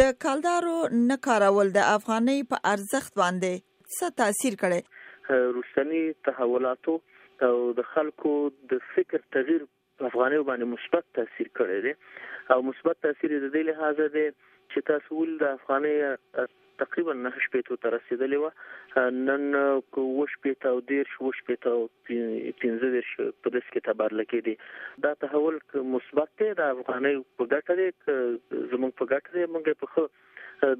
د کلدارو نه کارول د افغانۍ په ارزښت باندې څه تاثیر کړی؟ روستنی تحولاتو او د خلکو د فکر تغییر په افغانۍ باندې مثبت تاثیر کړی دی او مثبت تاثیر د دې لحاظه دی چې تاسو ول د افغانۍ تقریبا 9 شپې ته رسیدلې و نن کو وش پېته او دیر شو وش پېته پنځه دېرش په لس کې تبادله کېدي دا تحول که مثبت دی د افغانۍ په ګټه دی که زموږ په ګټه دی موږ په خو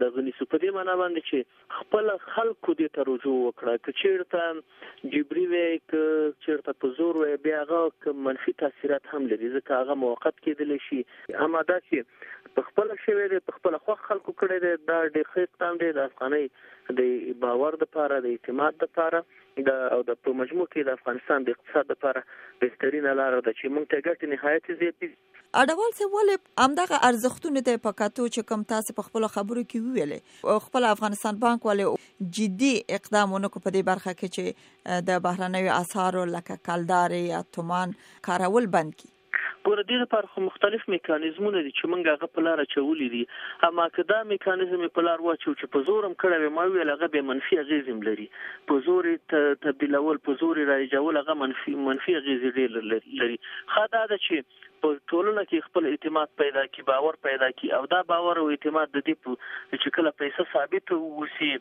د غني سپدې معنا باندې چې خپل خلکو دې ته رجوع وکړه که چیرته جبري وي که چیرته په زور وي بیا هغه منفي تاثیرات هم لري ځکه هغه موقت کېدل شي اما دا چې په خپل شوی دی په خپل خو خلکو کړی دی دا د خېستان دی د افغاني د باور د پاره د اعتماد د پاره دا او د په مجموع کې د افغانستان د اقتصاد لپاره بهترینه لار ده چې موږ ته ګټې نهایت زیاتې اډوال صاحب ولې همدغه ارزښتونه ته په کتو چې کوم تاسو په خپل خبرو کې ویلې خپل افغانستان بانک ولې جدي اقدام ونکو په دې برخه کې چې د بهرنیو اسعارو لکه کلدار یا تومان کارول بند کی ګوره دې لپاره خو مختلف میکانیزمونه دي چې موږ هغه په لار اچولي دي، اما که دا میکانیزم یې په لار واچوو چې په زور هم کړی وای، ما وویل هغه بیا منفي اغېزې هم لري، په زور یې تبدیلول، په زور یې رایجول هغه منفي منفي اغېزې ډېر لري، ښه دا ده چې په ټولنه کې خپل اعتماد پیدا کړي، باور پیدا کړي او دا باور او اعتماد د دې چې کله پیسه ثابته واوسي،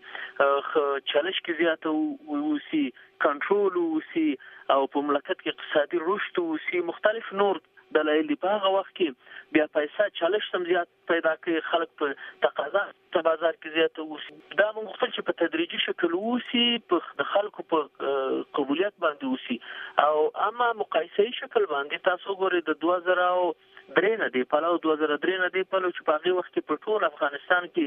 چلش کې زیاته واوسي، کنټرول ووسي او په مملکت کې اقتصادي رشد ووسي مختلف نور دلایل دي په هغه وخت کې بیا پیسه چالشت هم زیات پیدا کوي خلک په تقاضا په بازار کې زیاته ووسي دا موږ غوښتل چې په تدریجي شکل ووسي په د خلکو په قبولیت باندې ووسي او اما مقایسه شکل باندې تاسو ګورئ د 2000 درې نه دې پلو دوه زره درې نه دې پلو چې په هغې وخت کې په ټول افغانستان کې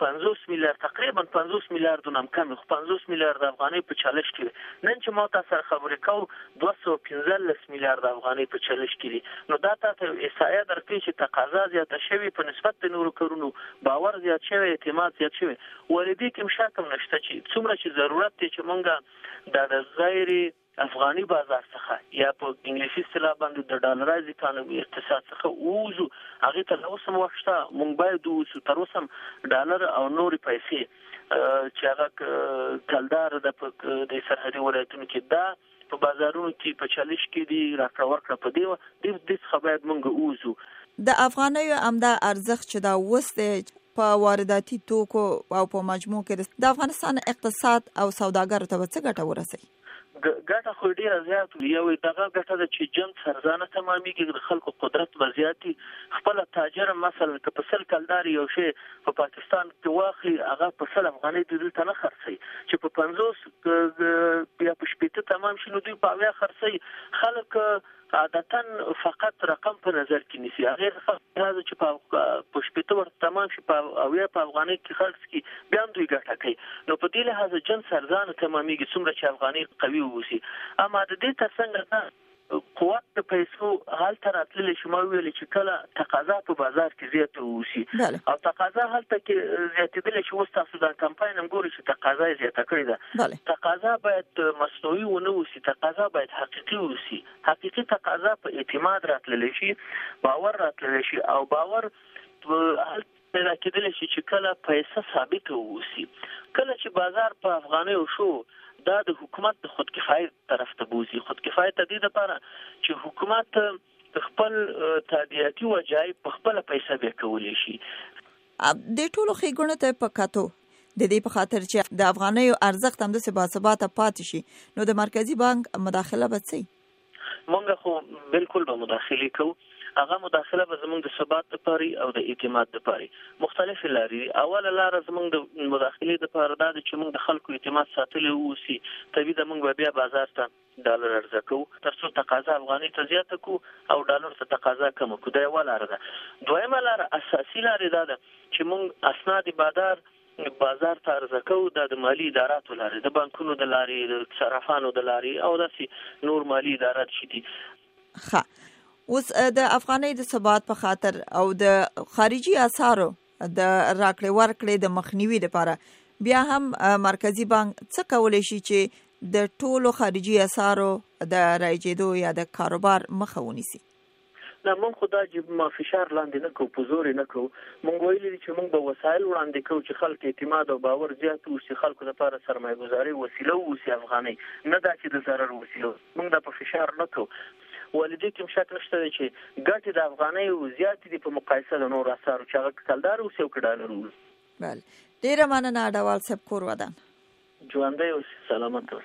پنځوس میلیارد تقریبا پنځوس میلیارد نم کم خو پنځوس میلیارد افغانۍ په چلش کې نن چې ما تاسو سره خبرې کوو دوه سوه پنځلس میلیارد افغانۍ په چلش کې دي نو دا تاسو یو احصایه درکوي چې تقاضا زیاته شوې په نسبت د نورو کارونو باور زیات شوی اعتماد زیات شوی ولې دې کوم شک هم نشته چې څومره چې ضرورت دی چې مونږ د غیر افغاني بازار څخه یا په انګلیسي اصطلاح باندې د ډالرایز اکانومي اقتصاد څخه ووځو هغه ته لا اوس هم وخت شته مونږ باید ووسو تر اوسه هم ډالر او نورې پیسې چې هغه کلدار د د سرحدي ولایتونو کې دا په بازارونو کې په چالش کې دي راکړه ورکړه په دیو د دې څخه باید مونږ ووځو د افغانیو امدا ارزښت چې دا اوس دی په وارداتي توکو او په مجموع کې د افغانستان اقتصاد او سوداګرو ته څه ګټه ورسوي ګټه خو یې ډېره زیات وي، یو یې دغه ګټه ده چې جنګ سرزانه تمامېږي، د خلکو قدرت به زیات وي، خپله تاجر مثلاً که په سل کلدار یې یو شی په پاکستان کې واخلي، هغه په سل افغانۍ دوی دلته نه خرڅوي، چې په پنځوس یا په شپېته تمام شي، نو دوی په اویا خرڅوي. خلک عادتاً فقط رقم په نظر کې نیسي هغه دا چې په په شپته ورته تمام شي په او یا په افغانۍ کې خرڅ کی بیا هم دوی ګټه کوي نو په دې لحاظ جنس ارزانه تمامېږي څومره چې افغانۍ قوي ووسی اما د دې ترڅنګ دا قوت د پیسو هلته راتللی شي ما ویل چې کله تقاضا په بازار کې زیاته ووسی او تقاضا هلته کې زیاتېدل شي اوس تاسو دا کمپاین هم ګورئ چې تقاضا یې زیاته کړې ده تقاضا باید مصنوعي ونه وسی چې تقاضا باید حقیقي اوسي، حقیقي تقاضا په اعتماد راتللی شي، باور راتللی شي او باور هلته پیدا کېدلی شي چې کله پیسه ثابته واوسي. کله چې بازار په افغانیو شو، دا د حکومت د خودکفایۍ طرف ته بوځي، خودکفایۍ ته دې لپاره چې حکومت خپل تادیاتي وجایب په خپله پیسه بیه کولی شي. دې ټولو ښېګڼو ته په کتو د دې په خاطر چې د افغانیو ارزښت همداسې باثباته پاتې شي نو د مرکزي بانک مداخله به څه مونږ خو بالکل به مداخله کوو هغه مداخله به زمونږ د ثبات لپاره او د اعتماد لپاره مختلف لارې اوله لار زمونږ د مداخله لپاره دا چې مونږ د خلکو اعتماد ساتلی وو سي تبي د مونږ بیا بازار ته ډالر عرضه کوو تر څو تقاضا افغانۍ ته زیاته کړو او ډالر ته تقاضا کمه کړو دا یوه لاره ده دویمه لاره اساسي لاره دا ده چې موږ اسناد بادار بازار ته عرضه کوو دا د مالی اداراتو لارې د بانکونو د لارې د صرافانو د لارې او داسې نور مالی ادارات چې دي ښه اوس د افغانۍ د ثبات په خاطر او د خارجي اسعارو د راکړې ورکړې د مخنیوي لپاره بیا هم مرکزی بانک څه کولی شي چې د ټولو خارجي اسارو د رایجېدو یا د کاروبار مخه ونیسي نه مونږ خو دا جیب ما فشار لاندې نه کو په زور نه کو مونږ ویلي چې مونږ به وسایل وړاندې کو چې خلک اعتماد او باور زیات وشي خلکو لپاره سرمایه گذاري وسیله ووسی افغاني نه دا چې د ضرر وسیله مونږ دا په فشار نه کو ولې دې کې هم شک نشته دی چې ګټې د افغانیو زیاتې دي په مقایسه د نورو اسعارو چې هغه که کلدار اوسي او که ډالر اوسي بله ډیره مننه اډوال صاحب کور ودان ژوندی اوسې سلامت اوسې